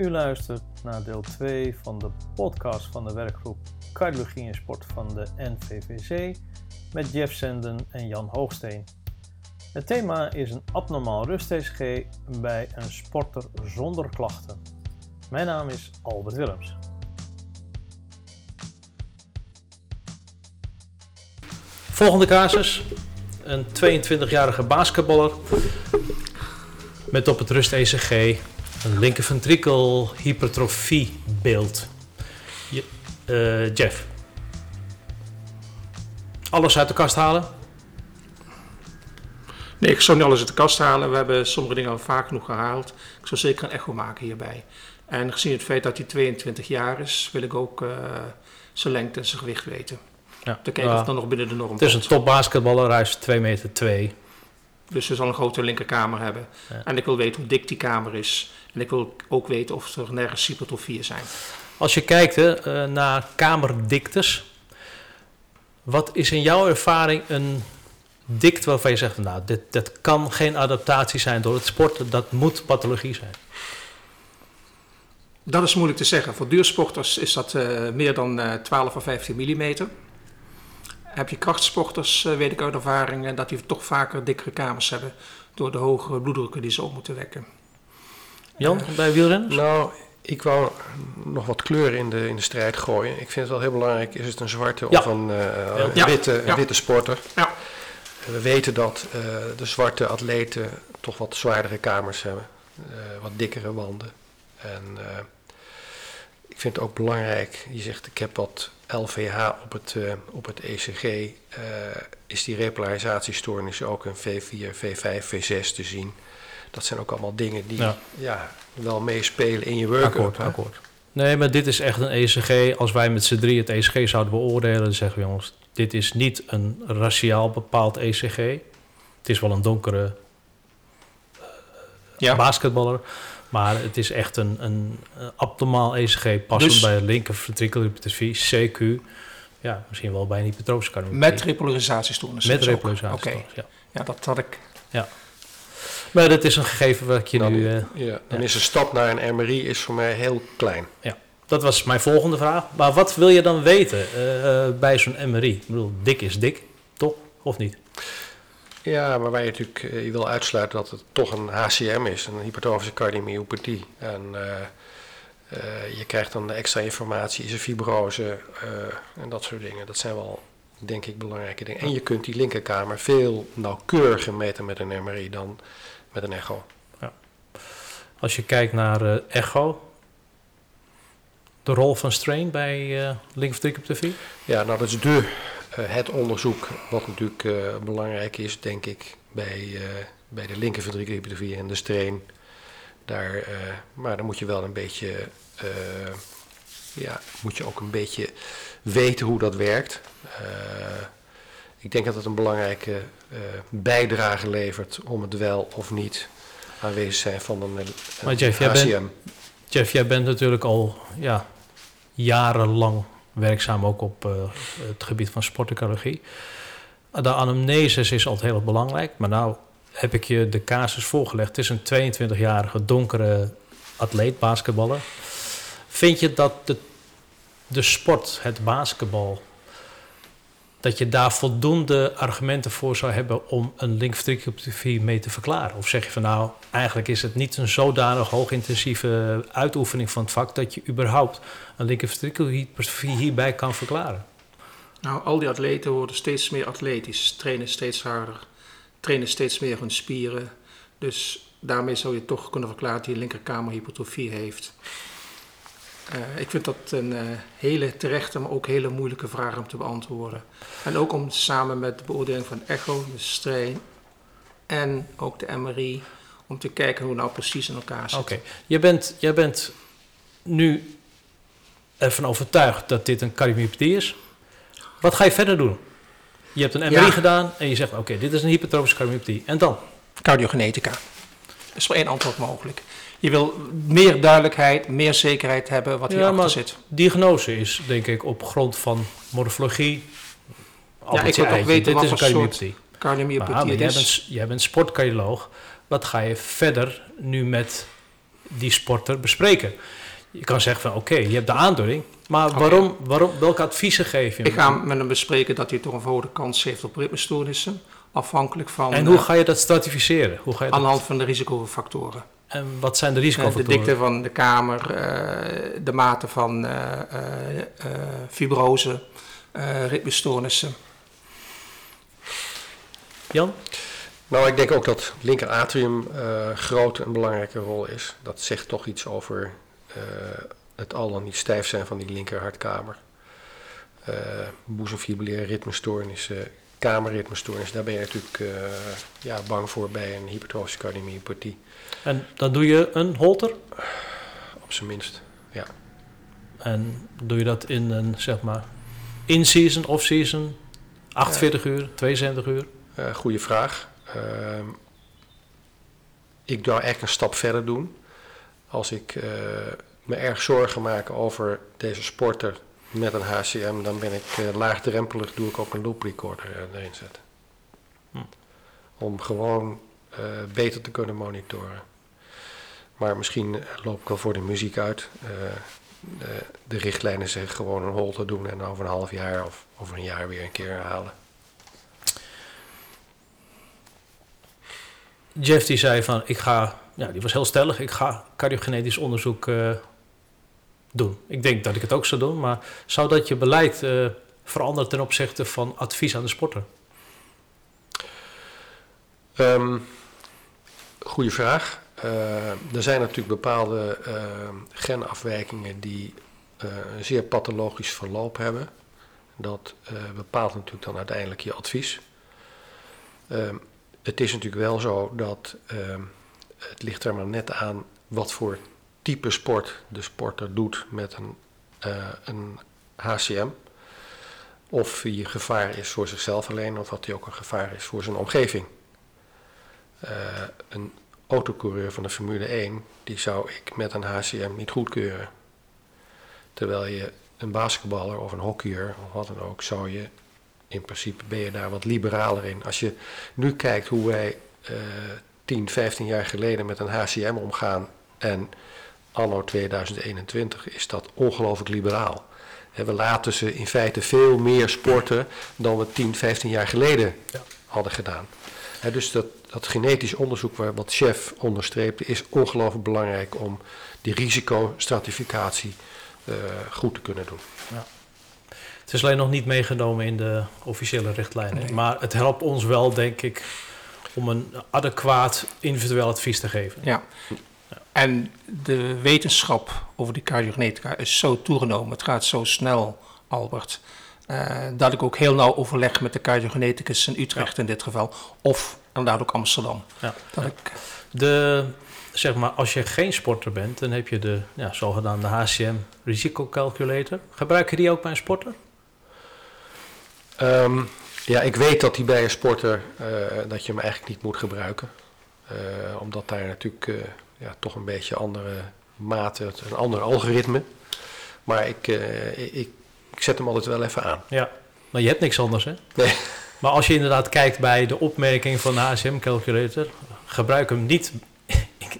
U luistert naar deel 2 van de podcast van de werkgroep Cardiologie en Sport van de NVVC met Jeff Senden en Jan Hoogsteen. Het thema is een abnormaal rust-ECG bij een sporter zonder klachten. Mijn naam is Albert Willems. Volgende casus. Een 22-jarige basketballer met op het rust-ECG een linkerventrikel hypertrofiebeeld. Je, eh, Jeff. Alles uit de kast halen? Nee, ik zou niet alles uit de kast halen. We hebben sommige dingen al vaak genoeg gehaald. Ik zou zeker een echo maken hierbij. En gezien het feit dat hij 22 jaar is, wil ik ook uh, zijn lengte en zijn gewicht weten. Ja. Te kijken of het dan nog binnen de norm Het is een topbasketballer, hij is 2 meter 2. Dus ze zal een grote linkerkamer hebben. Ja. En ik wil weten hoe dik die kamer is. En ik wil ook weten of er nergens hypertrofieën zijn. Als je kijkt uh, naar kamerdiktes, wat is in jouw ervaring een dikte waarvan je zegt, nou, dit, dat kan geen adaptatie zijn door het sporten, dat moet pathologie zijn? Dat is moeilijk te zeggen. Voor duursporters is dat uh, meer dan uh, 12 of 15 millimeter. Heb je krachtsporters, uh, weet ik uit ervaring, dat die toch vaker dikkere kamers hebben door de hogere bloeddrukken die ze op moeten wekken. Jan, bij wielrennen? Nou, ik wou nog wat kleur in de, in de strijd gooien. Ik vind het wel heel belangrijk, is het een zwarte ja. of een uh, ja. witte, ja. witte sporter? Ja. We weten dat uh, de zwarte atleten toch wat zwaardere kamers hebben, uh, wat dikkere wanden. En ik vind het ook belangrijk, je zegt ik heb wat LVH op het, op het ECG, is die repolarisatiestoornis ook een V4, V5, V6 te zien dat zijn ook allemaal dingen die ja. ja wel meespelen in je workout. Akkoord, akkoord. Nee, maar dit is echt een ECG. Als wij met z'n drie het ECG zouden beoordelen, dan zeggen we jongens, dit is niet een raciaal bepaald ECG. Het is wel een donkere uh, ja. basketballer. Maar het is echt een, een, een abnormaal ECG passend dus, bij een linker ventrikelhypertrofie, CQ. Ja, misschien wel bij een hypertrofische. Met repolarisatiestoornis? Met repolarisatiestoornis, okay. ja. Ja, dat had ik... Ja. Maar dat is een gegeven wat je dan, nu... Uh, ja, dan ja. is de stap naar een MRI is voor mij heel klein. Ja, dat was mijn volgende vraag. Maar wat wil je dan weten uh, uh, bij zo'n MRI? Ik bedoel, dik is dik, toch? Of niet? Ja, maar waar je natuurlijk je wil uitsluiten dat het toch een HCM is, een hypertrofische cardiomyopathie. En je krijgt dan de extra informatie, is er fibrose en dat soort dingen. Dat zijn wel denk ik belangrijke dingen. En je kunt die linkerkamer veel nauwkeuriger meten met een MRI dan met een echo. Ja. Als je kijkt naar echo, de rol van strain bij uh, linkerventrikelptofie? Ja, nou dat is de, het onderzoek wat natuurlijk uh, belangrijk is, denk ik, bij, bij de linkerventrikelhypertrofie en de strain. Daar, maar dan moet je wel een beetje, ja, moet je ook een beetje weten hoe dat werkt. ik denk dat het een belangrijke bijdrage levert om het wel of niet aanwezig zijn van een, een maar Jeff, jij bent, Jeff, jij bent natuurlijk al ja, jarenlang werkzaam ook op uh, het gebied van sportecologie. De anamnesis is altijd heel belangrijk, maar nou heb ik je de casus voorgelegd. Het is een 22-jarige donkere atleet, basketballer. Vind je dat de, de sport, het basketbal, dat je daar voldoende argumenten voor zou hebben om een linkventrikelhypertrofie mee te verklaren? Of zeg je van nou, eigenlijk is het niet een zodanig hoogintensieve uitoefening van het vak dat je überhaupt een linkerventrikelhypertrofie hierbij kan verklaren? Nou, al die atleten worden steeds meer atletisch, trainen steeds harder, trainen steeds meer hun spieren. Dus daarmee zou je toch kunnen verklaren dat een linkerkamerhypertrofie heeft. Uh, ik vind dat een uh, hele terechte, maar ook hele moeilijke vraag om te beantwoorden. En ook om samen met de beoordeling van echo, de strain en ook de MRI, om te kijken hoe nou precies in elkaar zit. Oké, okay. je bent, jij bent nu ervan overtuigd dat dit een cardiomyopathie is. Wat ga je verder doen? Je hebt een MRI ja. gedaan en je zegt, oké, okay, dit is een hypertrofische cardiomyopathie. En dan? Cardiogenetica. Er is maar één antwoord mogelijk. Je wil meer duidelijkheid, meer zekerheid hebben wat hierachter ja, zit. Diagnose is denk ik op grond van morfologie. Ja, ik wil ook weten wat voor soort cardiomyopathie. Jij bent, jij bent sportcardioloog. Wat ga je verder nu met die sporter bespreken. Je kan zeggen van oké, je hebt de aandoening, maar waarom, waarom, welke adviezen geef je? Ik ga met hem bespreken dat hij toch een verhoogde kans heeft op ritmestoornissen, afhankelijk van... En hoe ga je dat stratificeren? Hoe ga je aan de hand van de risicofactoren. En wat zijn de risicofactoren? De dikte van de kamer, de mate van fibrose, ritmestoornissen. Jan? Nou, ik denk ook dat linker atrium uh, groot een belangrijke rol is. Dat zegt toch iets over uh, het al dan niet stijf zijn van die linker hartkamer. Uh, boezemfibrillaire ritmestoornissen, kamerritmestoornissen, daar ben je natuurlijk ja, bang voor bij een hypertrofische cardiomyopathie. En dan doe je een holter? Op zijn minst, ja. En doe je dat in een, zeg maar, in-season, off-season, 48 uur, 72 uur? Uh, goeie vraag. Uh, ik zou echt een stap verder doen. Als ik uh, me erg zorgen maak over deze sporter met een HCM, dan ben ik uh, laagdrempelig, doe ik ook een loop recorder erin zetten. Hm. Om gewoon beter te kunnen monitoren. Maar misschien loop ik wel voor de muziek uit. De, de, richtlijnen zeggen gewoon een hol te doen en over een half jaar of over een jaar weer een keer herhalen. Jeff die zei van, ik ga, ja, die was heel stellig, ik ga cardiogenetisch onderzoek Ik denk dat ik het ook zou doen, maar zou dat je beleid uh, veranderen ten opzichte van advies aan de sporter? Um, goeie vraag. Uh, er zijn natuurlijk bepaalde genafwijkingen die een zeer pathologisch verloop hebben. Dat bepaalt natuurlijk dan uiteindelijk je advies. Um, het is natuurlijk wel zo dat ehm, het ligt er maar net aan wat voor type sport de sporter doet met een, uh, een HCM. Of hij gevaar is voor zichzelf alleen, of dat hij ook een gevaar is voor zijn omgeving. Uh, een autocoureur van de Formule 1, die zou ik met een HCM niet goedkeuren. Terwijl je een basketballer of een hockeyer of wat dan ook, zou je in principe ben je daar wat liberaler in. Als je nu kijkt hoe wij uh, 10, 15 jaar geleden met een HCM omgaan en anno 2021 is dat ongelooflijk liberaal. we laten ze in feite veel meer sporten dan we 10, 15 jaar geleden ja. hadden gedaan. dus dat, dat genetisch onderzoek waar wat chef onderstreepte is ongelooflijk belangrijk om die risicostratificatie uh, goed te kunnen doen. Ja. Het is alleen nog niet meegenomen in de officiële richtlijnen. Maar het helpt ons wel, denk ik, om een adequaat individueel advies te geven. Ja. En de wetenschap over die cardiogenetica is zo toegenomen. Het gaat zo snel, Albert. Uh, dat ik ook heel nauw overleg met de cardiogeneticus in Utrecht in dit geval. Of inderdaad ook Amsterdam. Ja. Dat Ik... De, zeg maar, als je geen sporter bent, dan heb je de ja, zogenaamde HCM risicocalculator. Gebruik je die ook bij een sporter? Um, ja, ik weet dat die bij een sporter, uh, dat je hem eigenlijk niet moet gebruiken. Uh, omdat daar natuurlijk uh, ja, toch een beetje andere maten, een ander algoritme. Maar ik, ik, ik zet hem altijd wel even aan. Ja, maar je hebt niks anders hè? Nee. Maar als je inderdaad kijkt bij de opmerking van de HSM calculator, gebruik hem niet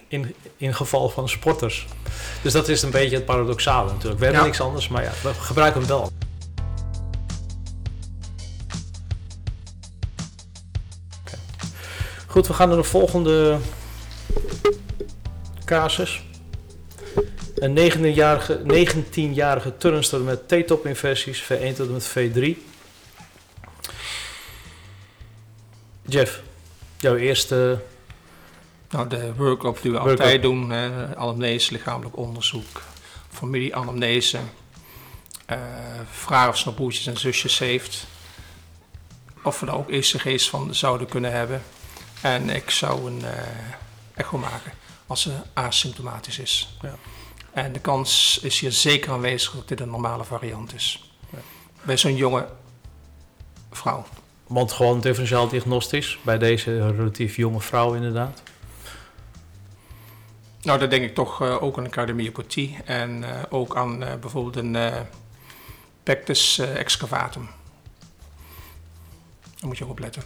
in, in geval van sporters. Dus dat is een beetje het paradoxale natuurlijk. We hebben niks anders, maar ja, we gebruiken hem wel. Goed, we gaan naar de volgende casus. Een 19-jarige 19 turnster met T-top inversies, V1 tot en met V3. Jeff, jouw eerste... Nou, de workup die we altijd doen, eh, anamnese, lichamelijk onderzoek, familieanamnese, uh, vragen of ze nog broertjes en zusjes heeft. Of we daar ook ECG's van zouden kunnen hebben. En ik zou een uh, echo maken als ze asymptomatisch is. Ja. En de kans is hier zeker aanwezig dat dit een normale variant is. Ja. Bij zo'n jonge vrouw. Want gewoon differentiaal diagnostisch bij deze relatief jonge vrouw inderdaad? Nou, dan denk ik toch uh, ook aan een cardiomyopathie en uh, ook aan bijvoorbeeld een pectus excavatum. Daar moet je ook op letten.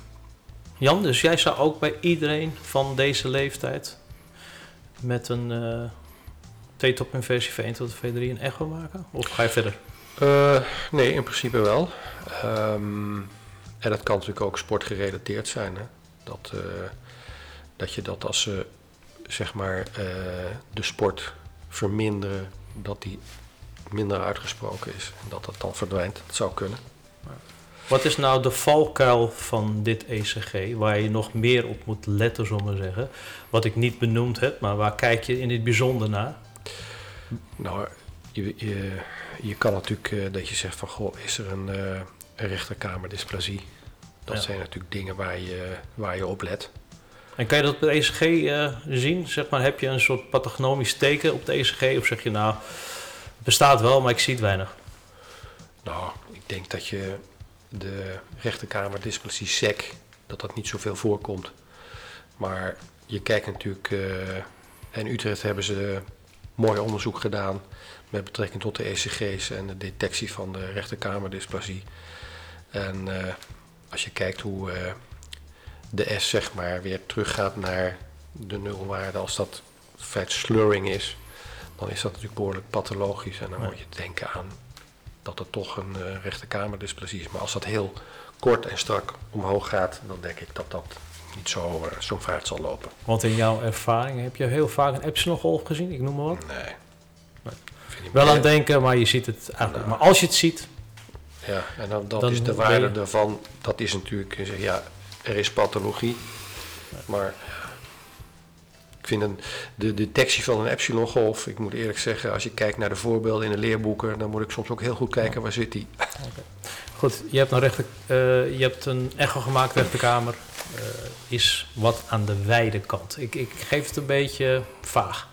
Jan, dus jij zou ook bij iedereen van deze leeftijd met een uh, T-top in versie V1 tot V3 een echo maken? Of ga je verder? Uh, nee, in principe wel. Um, en dat kan natuurlijk ook sportgerelateerd zijn. Hè? Dat, uh, dat je dat als ze zeg maar uh, de sport verminderen, dat die minder uitgesproken is en dat dat dan verdwijnt. Dat zou kunnen. Wat is nou de valkuil van dit ECG, waar je nog meer op moet letten, zullen we zeggen? Wat ik niet benoemd heb, maar waar kijk je in het bijzonder naar? Nou, je, je, je kan natuurlijk uh, dat je zegt van, goh, is er een, uh, een rechterkamerdysplasie? Dat zijn natuurlijk dingen waar je, waar je op let. En kan je dat op de ECG uh, eh, zien? Zeg maar, heb je een soort pathognomisch teken op de ECG? Of zeg je nou, het bestaat wel, maar ik zie het weinig? Nou, ik denk dat je de rechterkamer dysplasie SEC, dat dat niet zoveel voorkomt. Maar je kijkt natuurlijk, uh, in Utrecht hebben ze mooi onderzoek gedaan met betrekking tot de ECG's en de detectie van de rechterkamerdysplasie. En uh, als je kijkt hoe uh, de S zeg maar weer teruggaat naar de nulwaarde, als dat feit slurring is, dan is dat natuurlijk behoorlijk pathologisch. En dan moet je denken aan dat het toch een uh, rechterkamerdysplasie is. Maar als dat heel kort en strak omhoog gaat, dan denk ik dat dat niet zo, uh, zo vaart zal lopen. Want in jouw ervaring heb je heel vaak een epsilon golf gezien, ik noem maar wat? Nee. nee. Wel aan het denken, maar je ziet het eigenlijk. Nou. Maar als je het ziet... Ja, en dan, dat is de waarde daarvan, dat is natuurlijk, ja, er is pathologie, maar ik vind een, de detectie van een epsilon golf, ik moet eerlijk zeggen, als je kijkt naar de voorbeelden in de leerboeken, dan moet ik soms ook heel goed kijken waar zit die. Okay. Goed, je hebt, een rechter, uh, je hebt een echo gemaakt, rechterkamer, uh, is wat aan de wijde kant. Ik, ik geef het een beetje vaag.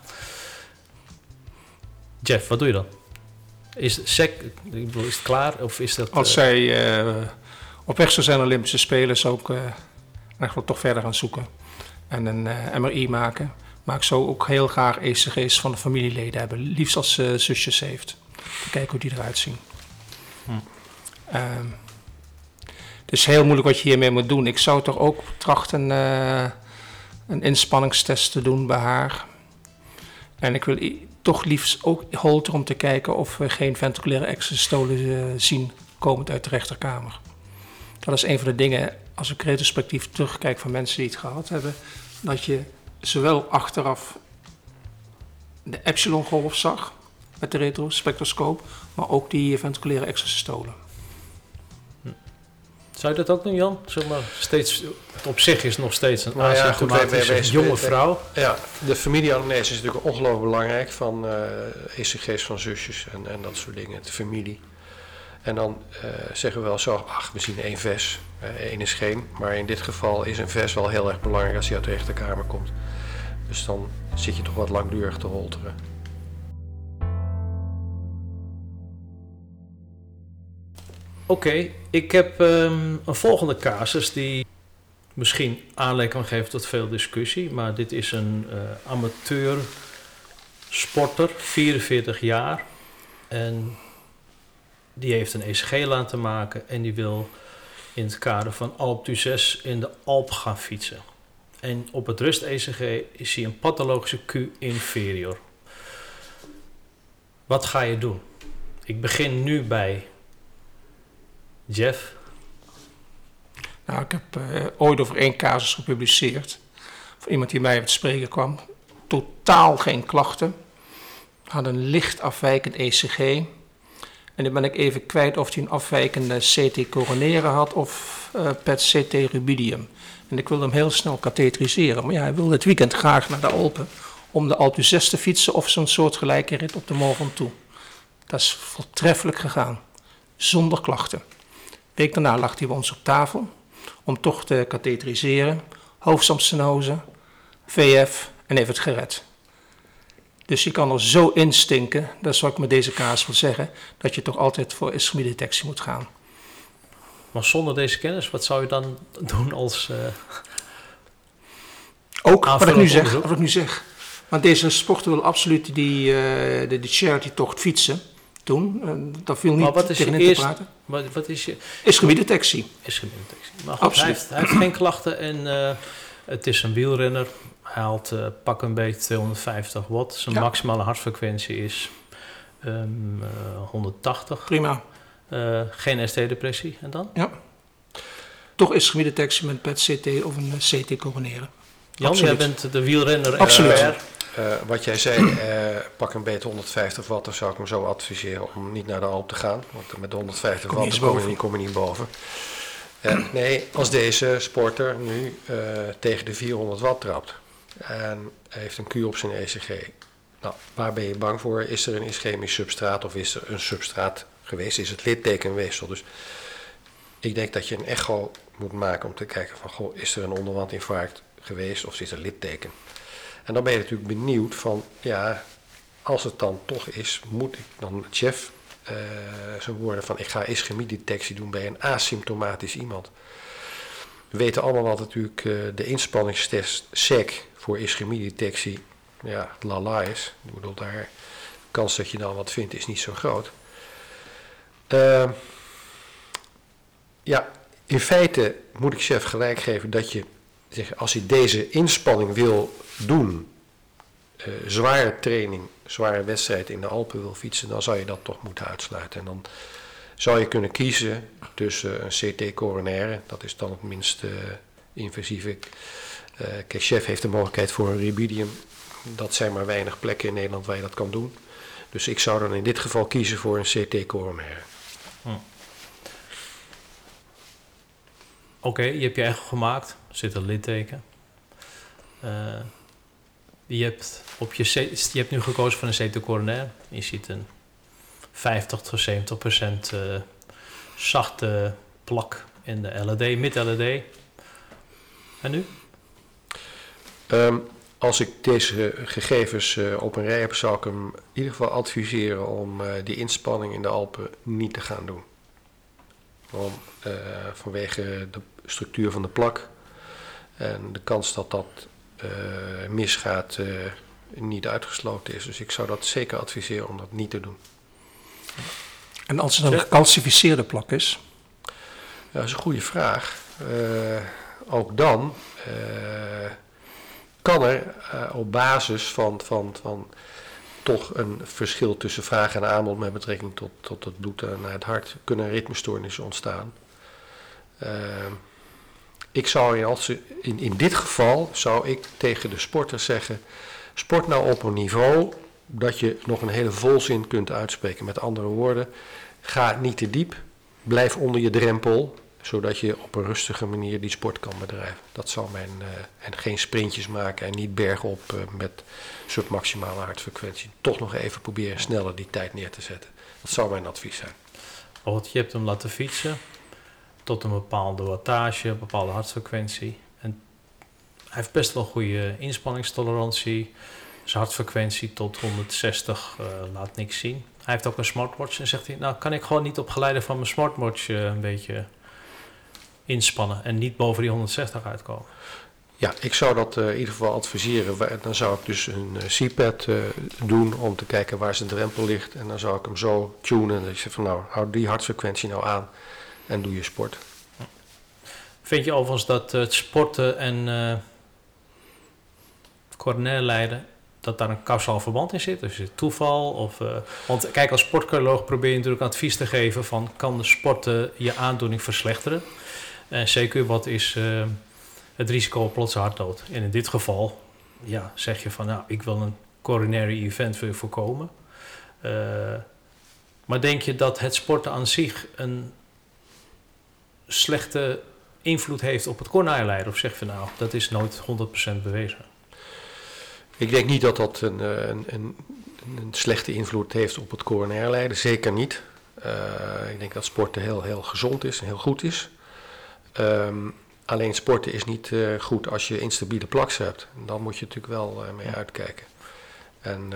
Jeff, wat doe je dan? Is, sec, is het klaar of is dat... Als uh, zij uh, op weg zou zijn naar Olympische Spelen, zou ik uh, eigenlijk toch verder gaan zoeken. En een MRI maken. Maar ik zou ook heel graag ECG's van de familieleden hebben. Liefst als ze zusjes heeft. Kijken hoe die eruit zien. Hm. Um, het is heel moeilijk wat je hiermee moet doen. Ik zou toch ook trachten uh, een inspanningstest te doen bij haar. En ik wil toch liefst ook holter om te kijken of we geen ventriculaire extrastolen uh, zien komend uit de rechterkamer. Dat is een van de dingen, als ik retrospectief terugkijk van mensen die het gehad hebben, dat je zowel achteraf de epsilon-golf zag met de retrospectroscoop, maar ook die ventriculaire extrasystolen. Zou je dat ook doen, Jan? Zeg maar, steeds, op zich is nog steeds een nou ja, goed, jonge vrouw. Ja, de familieanamnese is natuurlijk ongelooflijk belangrijk van uh, eh, ECG's van zusjes en, en dat soort dingen, de familie. En dan uh, zeggen we wel zo, ach, we zien één VES, uh, één is geen. Maar in dit geval is een VES wel heel erg belangrijk als hij uit de rechterkamer komt. Dus dan zit je toch wat langdurig te holteren. Oké, ik heb um, een volgende casus die misschien aanleiding kan geven tot veel discussie. Maar dit is een uh, amateur sporter, 44 jaar. En die heeft een ECG laten maken en die wil in het kader van Alp 6 in de Alp gaan fietsen. En op het rust-ECG is hij een pathologische Q inferior. Wat ga je doen? Ik begin nu bij Jeff? Nou, ik heb uh, ooit over één casus gepubliceerd. Voor iemand die mij het spreken kwam. Totaal geen klachten. Had een licht afwijkend ECG. En nu ben ik even kwijt of hij een afwijkende CT coroneren had of uh, PET CT rubidium. En ik wilde hem heel snel katheteriseren. Maar ja, hij wilde het weekend graag naar de Alpen om de Alpe 6 te fietsen of zo'n soortgelijke rit op de Mont toe. Dat is voortreffelijk gegaan. Zonder klachten week daarna lag hij bij ons op tafel om toch te katheteriseren. Hoofdstamstenose, VF en heeft het gered. Dus je kan er zo instinken, dat wat ik met deze kaas wil zeggen, dat je toch altijd voor ischemie-detectie moet gaan. Maar zonder deze kennis, wat zou je dan doen als. Uh, Ook wat ik, nu zeg, wat ik nu zeg. Want deze sporter wil absoluut die, uh, de, de charity-tocht fietsen toen. Uh, dat viel niet maar wat is tegen in te praten. Wat, wat is je... Ischemiedetectie. Ischemiedetectie. Maar goed, hij heeft, hij heeft, geen klachten en uh, het is een wielrenner. Haalt uh, pak een beetje 250 watt. Zijn maximale hartfrequentie is um, uh, 180. Prima. Uh, geen ST-depressie en dan? Ja. Toch is detectie met PET-CT of een CT coroneren. Jan, jij bent de wielrenner. Absoluut. Uh, wat jij zei, uh, pak een beetje 150 watt, dan zou ik hem zo adviseren om niet naar de Alp te gaan. Want met de 150 watt kom je, niet, kom je niet boven. Uh, nee, als deze sporter nu tegen de 400 watt trapt en heeft een kuur op zijn ECG. Nou, waar ben je bang voor? Is er een ischemisch substraat of is er een substraat geweest? Is het littekenweefsel? Dus ik denk dat je een echo moet maken om te kijken van, goh, is er een onderwandinfarct geweest of is er litteken? En dan ben je natuurlijk benieuwd van, ja, als het dan toch is, moet ik dan chef uh, zijn woorden van ik ga ischemiedetectie doen bij een asymptomatisch iemand. We weten allemaal wat natuurlijk uh, de inspanningstest SEC voor ischemiedetectie, ja, lala is. Ik bedoel, daar de kans dat je dan wat vindt is niet zo groot. Uh, ja, in feite moet ik chef gelijk geven dat je, zeg, als hij deze inspanning wil doen, uh, zware training, zware wedstrijd in de Alpen wil fietsen, dan zou je dat toch moeten uitsluiten. En dan zou je kunnen kiezen tussen een CT-coronaire, dat is dan het minst uh, invasieve. Uh, heeft de mogelijkheid voor een rubidium. Dat zijn maar weinig plekken in Nederland waar je dat kan doen. Dus ik zou dan in dit geval kiezen voor een CT-coronaire. Hm. Oké, je hebt je eigen gemaakt. Er zit een litteken. Uh, je, hebt op je, je hebt nu gekozen voor een CT coronair. Je ziet een 50 tot 70 procent uh, zachte plak in de LED, mid-LED. En nu? Um, als ik deze gegevens uh, op een rij heb, zou ik hem in ieder geval adviseren om uh, die inspanning in de Alpen niet te gaan doen. Vanwege de structuur van de plak en de kans dat dat misgaat niet uitgesloten is. Dus ik zou dat zeker adviseren om dat niet te doen. En als het een gecalcificeerde plak is? Ja, dat is een goede vraag. Uh, ook dan uh, kan er uh, op basis van, van, van toch een verschil tussen vraag en aanbod met betrekking tot, tot het bloed naar het hart, kunnen ritmestoornissen ontstaan. ik zou in, in, in dit geval zou ik tegen de sporter zeggen, sport nou op een niveau dat je nog een hele volzin kunt uitspreken. Met andere woorden, ga niet te diep, blijf onder je drempel, zodat je op een rustige manier die sport kan bedrijven. Dat zou mijn, uh, en geen sprintjes maken en niet bergop uh, met submaximale hartfrequentie. Toch nog even proberen sneller die tijd neer te zetten. Dat zou mijn advies zijn. Want je hebt hem laten fietsen tot een bepaalde wattage, een bepaalde hartfrequentie. En hij heeft best wel goede inspanningstolerantie. Zijn hartfrequentie tot 160 uh, eh, laat niks zien. Hij heeft ook een smartwatch en zegt hij, nou kan ik gewoon niet op geleide van mijn smartwatch uh, een beetje inspannen en niet boven die 160 uitkomen. Ja, ik zou dat uh, in ieder geval adviseren. Dan zou ik dus een uh, CPAD uh, doen om te kijken waar zijn drempel ligt. En dan zou ik hem zo tunen. Dat je zegt van nou, hou die hartfrequentie nou aan en doe je sport. Vind je overigens dat het sporten en uh, coronair lijden dat daar een kausaal verband in zit? Dus is het toeval? Of, uh, want kijk, als sportcardioloog probeer je natuurlijk advies te geven van... kan de sporten je aandoening verslechteren? En zeker wat is uh, het risico op plotse hartdood? En in dit geval ja, zeg je van... nou, ik wil een coronary event voorkomen. Uh, maar denk je dat het sporten aan zich een slechte invloed heeft op het coronarilijden? Of zeg je nou, dat is nooit 100% bewezen? Ik denk niet dat dat een, eh, een, een, een slechte invloed heeft op het coronair lijden. Zeker niet. Uh, ik denk dat sporten heel, heel gezond is en heel goed is. Um, alleen sporten is niet uh, goed als je instabiele plaks hebt. Dan moet je natuurlijk wel uh, mee uitkijken. En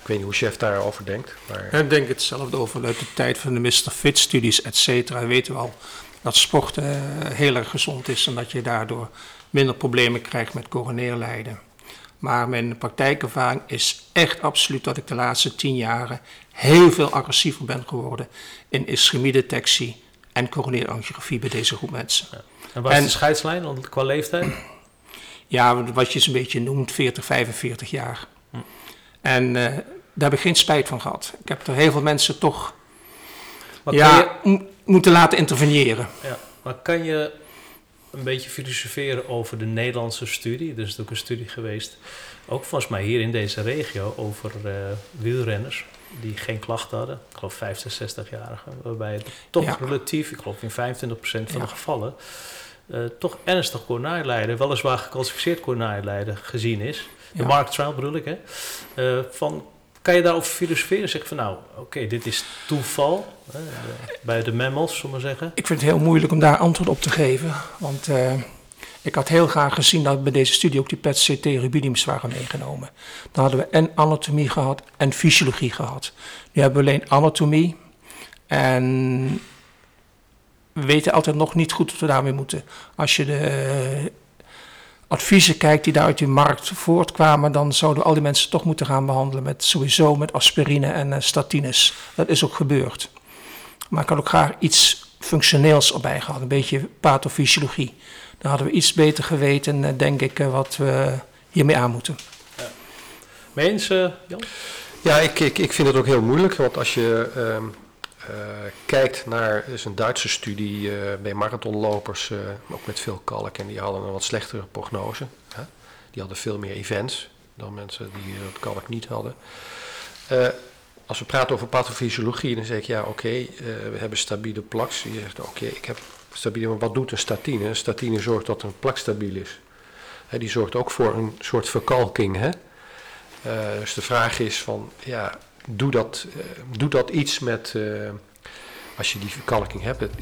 ik weet niet hoe chef daarover denkt. Maar... Ik denk hetzelfde over uit de tijd van de Mr. Fit studies, et cetera. Weten we al dat sporten heel erg gezond is en dat je daardoor minder problemen krijgt met coronair lijden. Maar mijn praktijkervaring is echt absoluut dat ik de laatste tien jaren heel veel agressiever ben geworden in ischemiedetectie en coronaire angiografie bij deze groep mensen. En waar is de scheidslijn qua leeftijd? Ja, wat je een beetje noemt, 40, 45 jaar. Hm. En daar heb ik geen spijt van gehad. Ik heb er heel veel mensen toch ja, je... moeten laten interveneren. Ja, maar kan je een beetje filosoferen over de Nederlandse studie? Er is ook een studie geweest, ook volgens mij hier in deze regio, over uh, wielrenners die geen klachten hadden. Ik geloof 65, 60-jarigen, waarbij het toch relatief, ik geloof in 25% van de gevallen, uh, toch ernstig coronarijlijden, weliswaar geclassificeerd coronarijlijden gezien is. De Mark Trial bedoel ik, hè. Uh, van kan je daarover filosoferen? Zeg van nou, oké, dit is toeval hè, bij de mammals, zullen we zeggen. Ik vind het heel moeilijk om daar antwoord op te geven. Want uh, ik had heel graag gezien dat bij deze studie ook die PET-CT rubidiums waren meegenomen. Dan hadden we en anatomie gehad en fysiologie gehad. Nu hebben we alleen anatomie. En we weten altijd nog niet goed wat we daarmee moeten. Als je de adviezen kijkt die daar uit die markt voortkwamen, dan zouden al die mensen toch moeten gaan behandelen met sowieso met aspirine en uh, statines. Dat is ook gebeurd. Maar ik had ook graag iets functioneels erbij gehad, een beetje pathofysiologie. Dan hadden we iets beter geweten, uh, denk ik, uh, wat we hiermee aan moeten. Ja. Mensen, Jan? Ja, ik, ik, ik vind het ook heel moeilijk, want als je ehm, uh, kijkt naar is een Duitse studie uh, bij marathonlopers, uh, ook met veel kalk, en die hadden een wat slechtere prognose. Hè? Die hadden veel meer events dan mensen die het kalk niet hadden. als we praten over pathofysiologie, dan zeg ik ja, oké, we hebben stabiele plaks. Je zegt oké, ik heb stabiele, maar wat doet een statine? Een statine zorgt dat een plak stabiel is. Hè, die zorgt ook voor een soort verkalking. Hè? dus de vraag is van, ja, doe dat, uh, doe dat iets met, uh, als je die verkalking hebt. Het,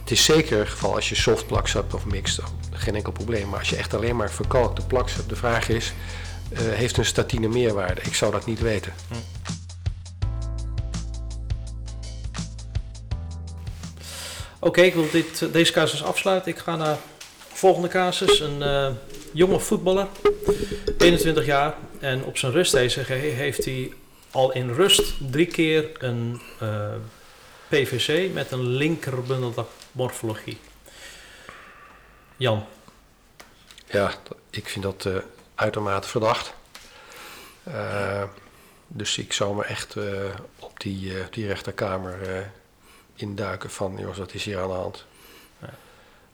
het is zeker het geval als je soft plaks hebt of mixed, geen enkel probleem. Maar als je echt alleen maar verkalkte plaks hebt, de vraag is, uh, heeft een statine meerwaarde? Ik zou dat niet weten. Hm. Oké, ik wil dit, deze casus afsluiten. Ik ga naar de volgende casus. Een jonge voetballer, 21 jaar. En op zijn rust deze heeft hij al in rust drie keer een uh, eh, PVC met een linkerbundel morfologie. Jan. Ja, ik vind dat uh, uitermate verdacht. Uh, dus ik zou me echt op die, die rechterkamer induiken van, jongens, wat is hier aan de hand? Ja.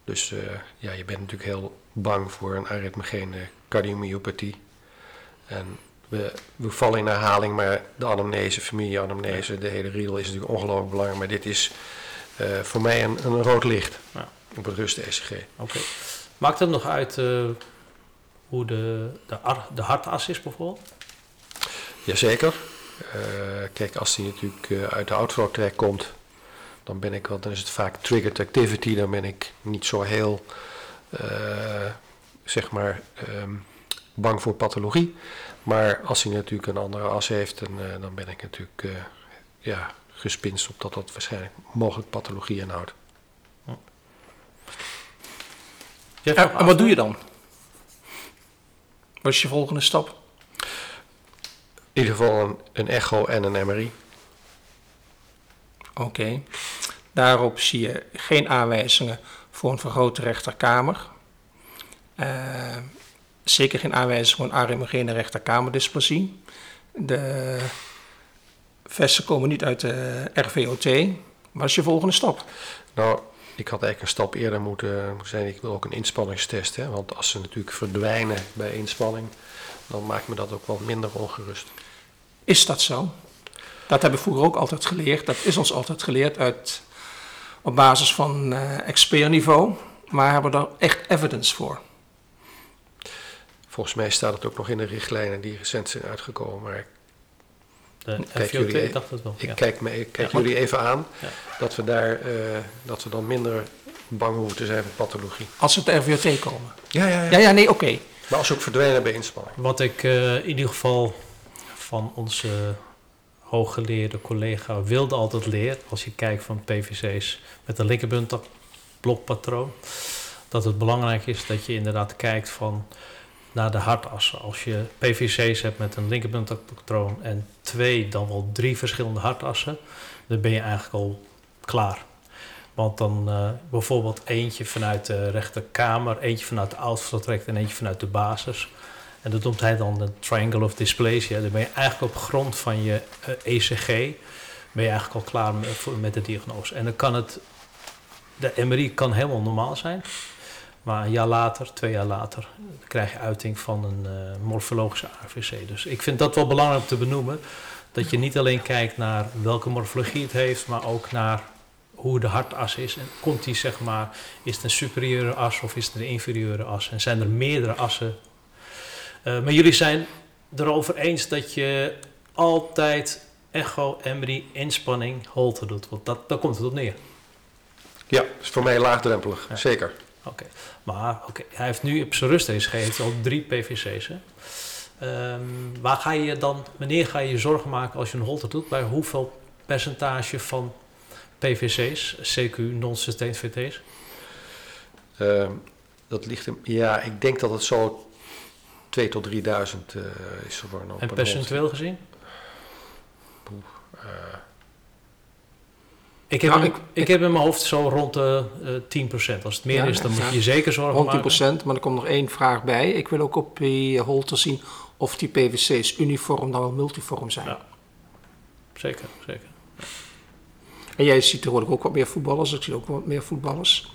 Dus ja, je bent natuurlijk heel bang voor een arythmogene cardiomyopathie. En we, we vallen in herhaling, maar de anamnese, familie-anamnese, de hele riedel is natuurlijk ongelooflijk belangrijk. Maar dit is uh, voor mij een, een rood licht ja. op het rust-ECG. Oké. Maakt het nog uit uh, hoe de, de, de hartas is bijvoorbeeld? Jazeker. Uh, kijk, als die natuurlijk uit de outflow track komt, dan ben ik wel, dan is het vaak triggered activity, dan ben ik niet zo heel, zeg maar, um, bang voor pathologie. Maar als hij natuurlijk een andere as heeft, dan, uh, dan ben ik natuurlijk uh, ja, gespinst op dat dat waarschijnlijk mogelijk pathologie inhoudt. Ja, en wat doe je dan? Wat is je volgende stap? In ieder geval een, een echo en een MRI. Oké. Daarop zie je geen aanwijzingen voor een vergrote rechterkamer. Uh, zeker geen aanwijzing voor een arimogene rechterkamerdysplasie. De vesten komen niet uit de RVOT. Wat is je volgende stap? Nou, ik had eigenlijk een stap eerder moeten zijn. Ik wil ook een inspanningstest. Hè? Want als ze natuurlijk verdwijnen bij inspanning, dan maakt me dat ook wel minder ongerust. Is dat zo? Dat heb ik vroeger ook altijd geleerd. Dat is ons altijd geleerd uit, op basis van uh, expertniveau. Maar hebben we daar echt evidence voor? Volgens mij staat het ook nog in de richtlijnen die recent zijn uitgekomen. Maar de kijk jullie, e- dacht het wel. Ik kijk, me, ik kijk jullie even aan dat we daar uh, dat we dan minder bang hoeven te zijn voor pathologie. Als ze het RVOT komen? Ja, ja, ja. Ja, ja nee, oké. Maar als ze ook verdwijnen bij inspanning. Wat ik uh, in ieder geval van onze hooggeleerde collega wilde altijd leren, als je kijkt van PVC's met een linkerbund blokpatroon, dat het belangrijk is dat je inderdaad kijkt van naar de hartassen. Als je PVC's hebt met een linkerbundpatroon en twee, dan wel drie verschillende hartassen, dan ben je eigenlijk al klaar. Want dan uh, bijvoorbeeld eentje vanuit de rechterkamer, eentje vanuit de outflow en eentje vanuit de basis. En dat noemt hij dan de triangle of dysplasia. Dan ben je eigenlijk op grond van je ECG ben je eigenlijk al klaar met, met de diagnose. En dan kan het, de MRI kan helemaal normaal zijn. Maar een jaar later, twee jaar later, krijg je uiting van een uh, morfologische AVC. Dus ik vind dat wel belangrijk om te benoemen. Dat je niet alleen kijkt naar welke morfologie het heeft, maar ook naar hoe de hartas is. En komt die, zeg maar, is het een superieure as of is het een inferieure as? En zijn er meerdere assen? Uh, maar jullie zijn erover eens dat je altijd echo, MRI, inspanning, holte doet. Want dat, daar komt het op neer. Ja, is voor mij laagdrempelig, zeker. Oké, maar oké, hij heeft nu op zijn rust deze heeft al drie PVC's. Hè? Ehm, waar ga je dan, wanneer ga je je zorgen maken als je een holter doet? Bij hoeveel percentage van PVC's, CQ, non-sustained VT's? Uh, dat ligt hem, ja, ik denk dat het zo 2 tot 3000 uh, is geworden. En percentueel gezien? Uh, ik heb, nou, ik, ik, heb in mijn hoofd zo rond de uh, 10%. Als het meer is, dan moet je je zeker zorgen rond maken. Rond 10%, maar er komt nog één vraag bij. Ik wil ook op die holter zien of die PVC's uniform dan wel multiform zijn. Ja. Zeker, zeker. En jij ziet er ook wat meer voetballers. Ik zie ook wat meer voetballers.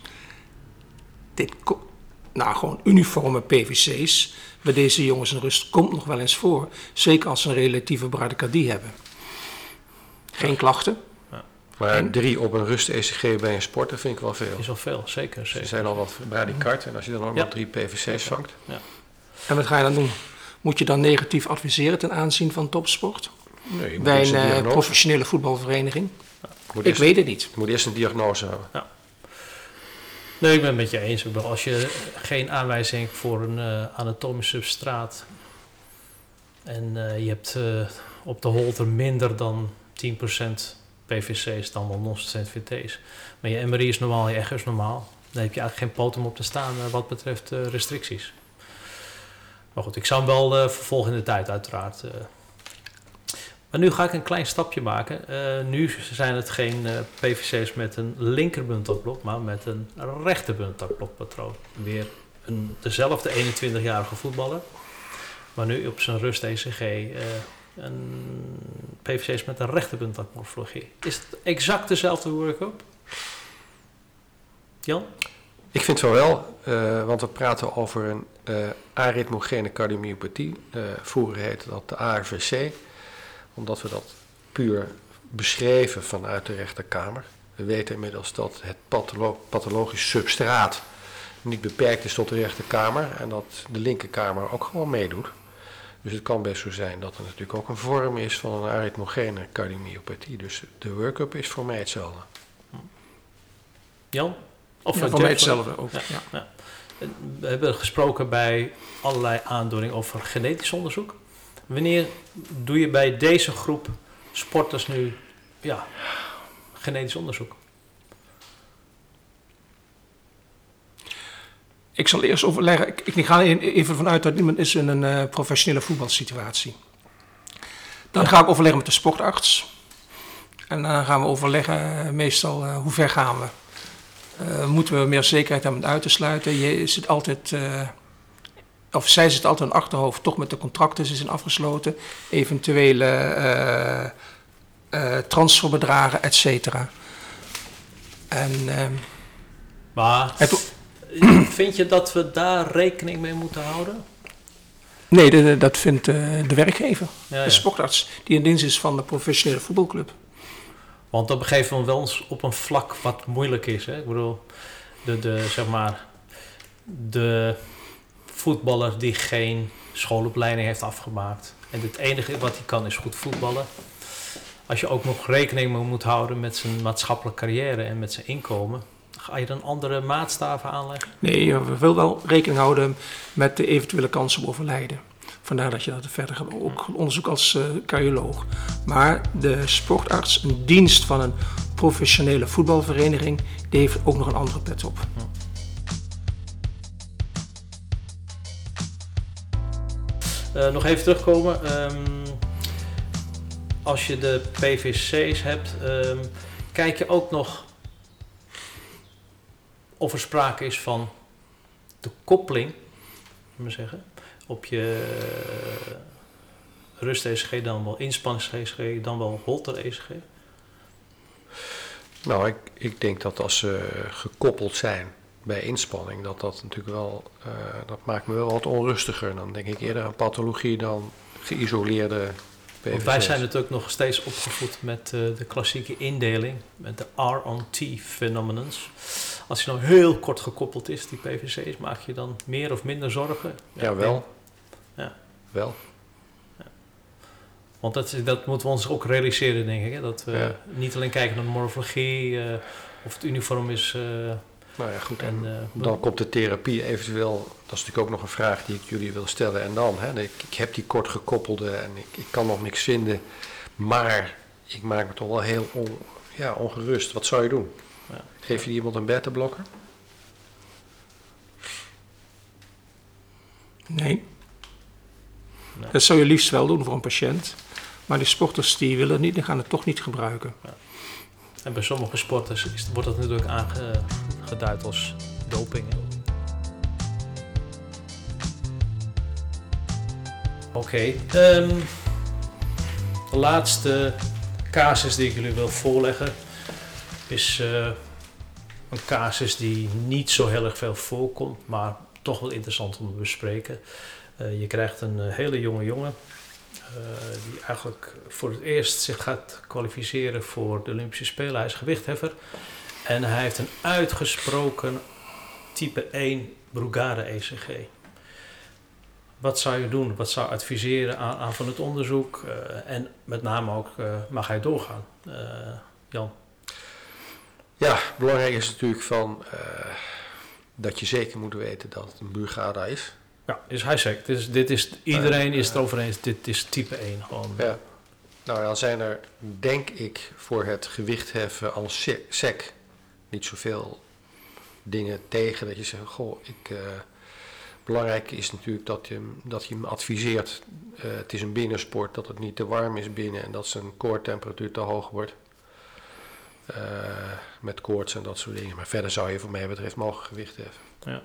Dit, nou, gewoon uniforme PVC's bij deze jongens in rust komt nog wel eens voor. Zeker als ze een relatieve bradykardie hebben. Geen klachten. Maar drie op een rust-ECG bij een sporter vind ik wel veel. Is wel veel, zeker. zeker. Ze zijn al wat bradykard en als je dan ook nog drie PVC's vangt. Ja. En wat ga je dan doen? Moet je dan negatief adviseren ten aanzien van topsport? Nee, bij een, een uh, professionele voetbalvereniging? ik weet het niet. Je moet eerst een diagnose hebben. Ja. Nee, ik ben het met je eens. Als je geen aanwijzing voor een uh, anatomisch substraat en uh, je hebt op de holter minder dan 10% PVC's dan wel non-stent VT's. Maar je MRI is normaal, je echo is normaal. Dan heb je eigenlijk geen potem op te staan uh, wat betreft uh, restricties. Maar goed, ik zou hem wel uh, vervolgen in de tijd uiteraard. Maar nu ga ik een klein stapje maken. nu zijn het geen PVC's met een linkerbundelblok, maar met een rechterbundelblokpatroon. Weer een, dezelfde 21-jarige voetballer. Maar nu op zijn rust ECG een PVC's met een rechterbundelmorfologie. Is het exact dezelfde workup? Jan? Ik vind het wel, uh, want we praten over een uh, arythmogene cardiomyopathie. Uh, vroeger heette dat de ARVC, omdat we dat puur beschreven vanuit de rechterkamer. We weten inmiddels dat het patholo pathologisch substraat niet beperkt is tot de rechterkamer en dat de linkerkamer ook gewoon meedoet. Dus het kan best zo zijn dat er natuurlijk ook een vorm is van een arythmogene cardiomyopathie. Dus de workup is voor mij hetzelfde. Jan? Of voor mij hetzelfde ook. Ja, ja. We hebben gesproken bij allerlei aandoeningen over genetisch onderzoek. Wanneer doe je bij deze groep sporters nu ja, genetisch onderzoek? Ik zal eerst overleggen. Ik, ik ga even vanuit dat iemand is in een uh, professionele voetbalsituatie. Dan ga ik overleggen met de sportarts. En dan gaan we overleggen uh, meestal uh, hoe ver gaan we. moeten we meer zekerheid hebben om uit te sluiten? Je zit altijd, of zij zit altijd in het achterhoofd, toch met de contracten ze zijn afgesloten. Eventuele transferbedragen, et cetera. En, ehm, maar... Het, Vind je dat we daar rekening mee moeten houden? Nee, dat vindt uh, de werkgever, de sportarts, die in dienst is van de professionele voetbalclub. Want dat begeven we wel eens op een vlak wat moeilijk is. Hè? Ik bedoel, de, de, zeg maar, de voetballer die geen schoolopleiding heeft afgemaakt. En het enige wat hij kan is goed voetballen. Als je ook nog rekening mee moet houden met zijn maatschappelijke carrière en met zijn inkomen Ga je dan andere maatstaven aanleggen? Nee, we willen wel rekening houden met de eventuele kansen op overlijden. Vandaar dat je dat verder gaat. Ook onderzoek als uh, cardioloog. Maar de sportarts, een dienst van een professionele voetbalvereniging, die heeft ook nog een andere pet op. Uh, nog even terugkomen. Um, als je de PVC's hebt, um, kijk je ook nog of er sprake is van de koppeling, we zeggen, op je uh, rust-ECG, dan wel inspannings-ECG, dan wel holter-ECG? Nou, ik, ik denk dat als ze gekoppeld zijn bij inspanning, dat dat natuurlijk wel, uh, dat maakt me wel wat onrustiger. Dan denk ik eerder aan pathologie dan geïsoleerde PVC's. Want wij zijn natuurlijk nog steeds opgevoed met uh, de klassieke indeling, met de R-on-T phenomenons. Als je nou heel kort gekoppeld is, die PVC's, maak je dan meer of minder zorgen? Ja, ja wel. Ja. Wel. Want dat, dat moeten we ons ook realiseren, denk ik. Hè? Dat we niet alleen kijken naar de morfologie, uh, of het uniform is. Nou ja, goed. En, uh, dan komt de therapie eventueel. Dat is natuurlijk ook nog een vraag die ik jullie wil stellen. En dan, hè, ik, ik heb die kort gekoppelde en ik, ik, kan nog niks vinden. Maar ik maak me toch wel heel on, ja, ongerust. Wat zou je doen? Ja. Geef je iemand een beta-blokker? Nee. nee. Dat zou je liefst wel doen voor een patiënt. Maar die sporters die willen het niet, die gaan het toch niet gebruiken. Ja. En bij sommige sporters wordt dat natuurlijk aangeduid als doping. Oké, ehm, de laatste casus die ik jullie wil voorleggen is uh, een casus die niet zo heel erg veel voorkomt, maar toch wel interessant om te bespreken. Uh, je krijgt een uh, hele jonge jongen eh, die eigenlijk voor het eerst zich gaat kwalificeren voor de Olympische Spelen. Hij is gewichtheffer. En hij heeft een uitgesproken type 1 Brugada ECG. Wat zou je doen? Wat zou adviseren aan, aan van het onderzoek? Uh, en met name ook, uh, mag hij doorgaan? Jan? Ja, belangrijk is natuurlijk van dat je zeker moet weten dat het een Brugada is. Ja, is hij zegt. Dit dit is, iedereen is het over eens, dit is type 1 gewoon. Ja. Nou, dan zijn er, denk ik, voor het gewichtheffen als sec niet zoveel dingen tegen. Dat je zegt, goh, ik, uh, belangrijk is natuurlijk dat je, dat je hem adviseert. Uh, het is een binnensport, dat het niet te warm is binnen en dat zijn koortemperatuur te hoog wordt. Uh, met koorts en dat soort dingen. Maar verder zou je voor mij betreft mogen gewicht heffen. Ja.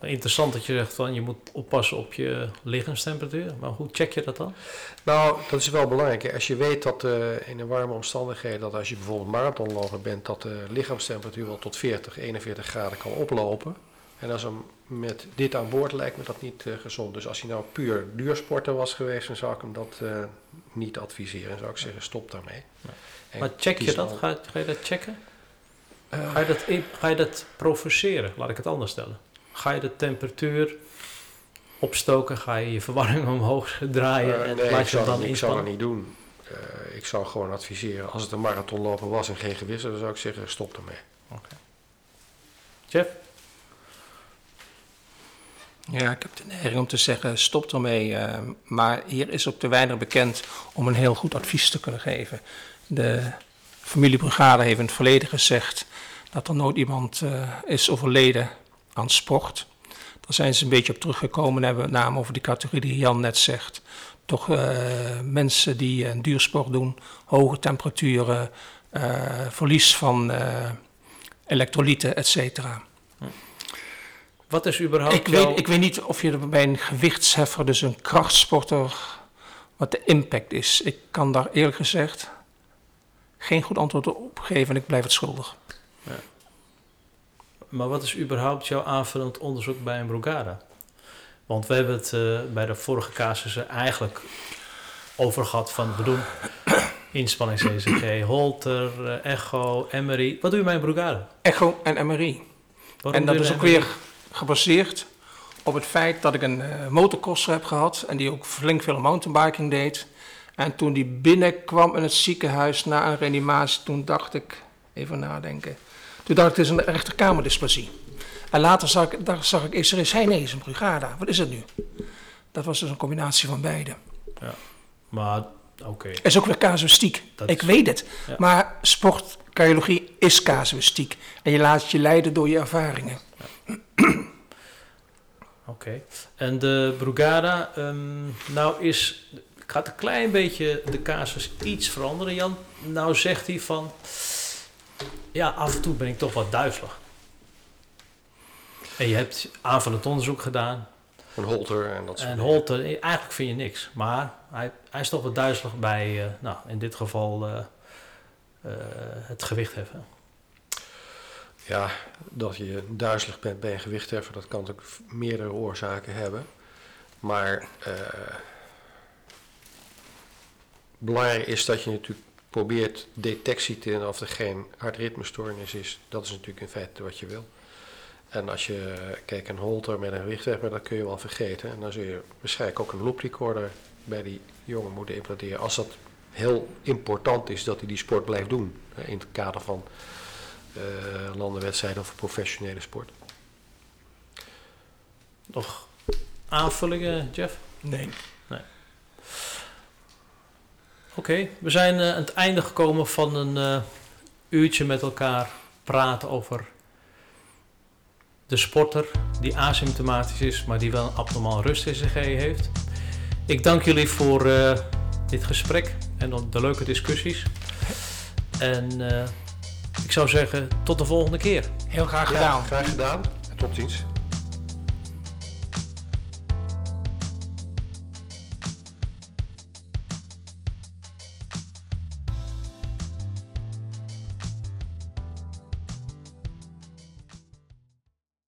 Interessant dat je zegt van je moet oppassen op je lichaamstemperatuur. Maar hoe check je dat dan? Nou, dat is wel belangrijk. Als je weet dat uh, in een warme omstandigheden, dat als je bijvoorbeeld marathonloper bent, dat de lichaamstemperatuur wel tot 40, 41 graden kan oplopen. En als hem met dit aan boord lijkt me dat niet uh, gezond. Dus als hij nou puur duursporter was geweest, dan zou ik hem dat uh, niet adviseren. Dan zou ik zeggen, stop daarmee. Ja. Maar check je dat? Ga, ga, je dat checken? ga, je dat, ga je dat provoceren? Laat ik het anders stellen. Ga je de temperatuur opstoken? Ga je je verwarming omhoog draaien? Uh, en nee, ik zou, dan ik zou dat niet doen. Uh, ik zou gewoon adviseren, als het een marathonlopen was en geen gewissen, dan zou ik zeggen, stop ermee. Oké. Okay. Jeff? Ja, ik heb de neiging om te zeggen, stop ermee. Uh, maar hier is ook te weinig bekend om een heel goed advies te kunnen geven. De familiebrigade heeft in het verleden gezegd dat er nooit iemand uh, is overleden aan sport. Daar zijn ze een beetje op teruggekomen en hebben met name over die categorie die Jan net zegt. Toch uh, mensen die een duursport doen, hoge temperaturen, uh, verlies van elektrolyten, et cetera. Wat is überhaupt ik, weet, ik weet niet of je bij een gewichtsheffer, dus een krachtsporter, wat de impact is. Ik kan daar eerlijk gezegd geen goed antwoord op geven en ik blijf het schuldig. Ja. Maar wat is überhaupt jouw aanvullend onderzoek bij een Brugada? Want we hebben het uh, bij de vorige casussen eigenlijk over gehad van we doen inspanningsECG, Holter, uh, echo, MRI. Wat doe je bij een Brugada? Echo en MRI. Waarom en dat is ook weer gebaseerd op het feit dat ik een uh, heb gehad en die ook flink veel mountainbiking deed. En toen die binnenkwam in het ziekenhuis na een reanimatie, toen dacht ik, even nadenken, toen dacht ik, het is een rechterkamerdysplasie. En later zag ik, daar zag ik, is er is hij nee, is een brugada. Wat is het nu? Dat was dus een combinatie van beide. Ja, maar oké. is ook weer casuïstiek. Ik weet het. Maar sportcardiologie is casuïstiek. En je laat je leiden door je ervaringen. Oké. En de Brugada, um, nou is, gaat een klein beetje de casus iets veranderen, Jan. Nou zegt hij van, ja, af en toe ben ik toch wat duizelig. En je hebt aanvullend onderzoek gedaan. Een holter en dat soort En holter, eigenlijk vind je niks. Maar hij, hij is toch wat duizelig bij, nou, in dit geval, het gewicht heffen. Ja, dat je duizelig bent bij een gewichtheffer, dat kan natuurlijk meerdere oorzaken hebben. Maar uh, belangrijk is dat je natuurlijk probeert detectie te doen of er geen hartritmestoornis is. Dat is natuurlijk in feite wat je wil. En als je kijkt een holter met een gewichtheffer, dat kun je wel vergeten. En dan zul je waarschijnlijk ook een loop recorder bij die jongen moeten implanteren. Als dat heel important is dat hij die sport blijft doen. In het kader van uh, landenwedstrijden of professionele sport. Nog aanvullingen, Jeff? Nee. Oké, we zijn uh, aan het einde gekomen van een uh, uurtje met elkaar praten over de sporter die asymptomatisch is, maar die wel een abnormaal rust-ECG heeft. Ik dank jullie voor dit gesprek en de leuke discussies. En ik zou zeggen, tot de volgende keer. Heel graag gedaan. graag gedaan. Tot ziens.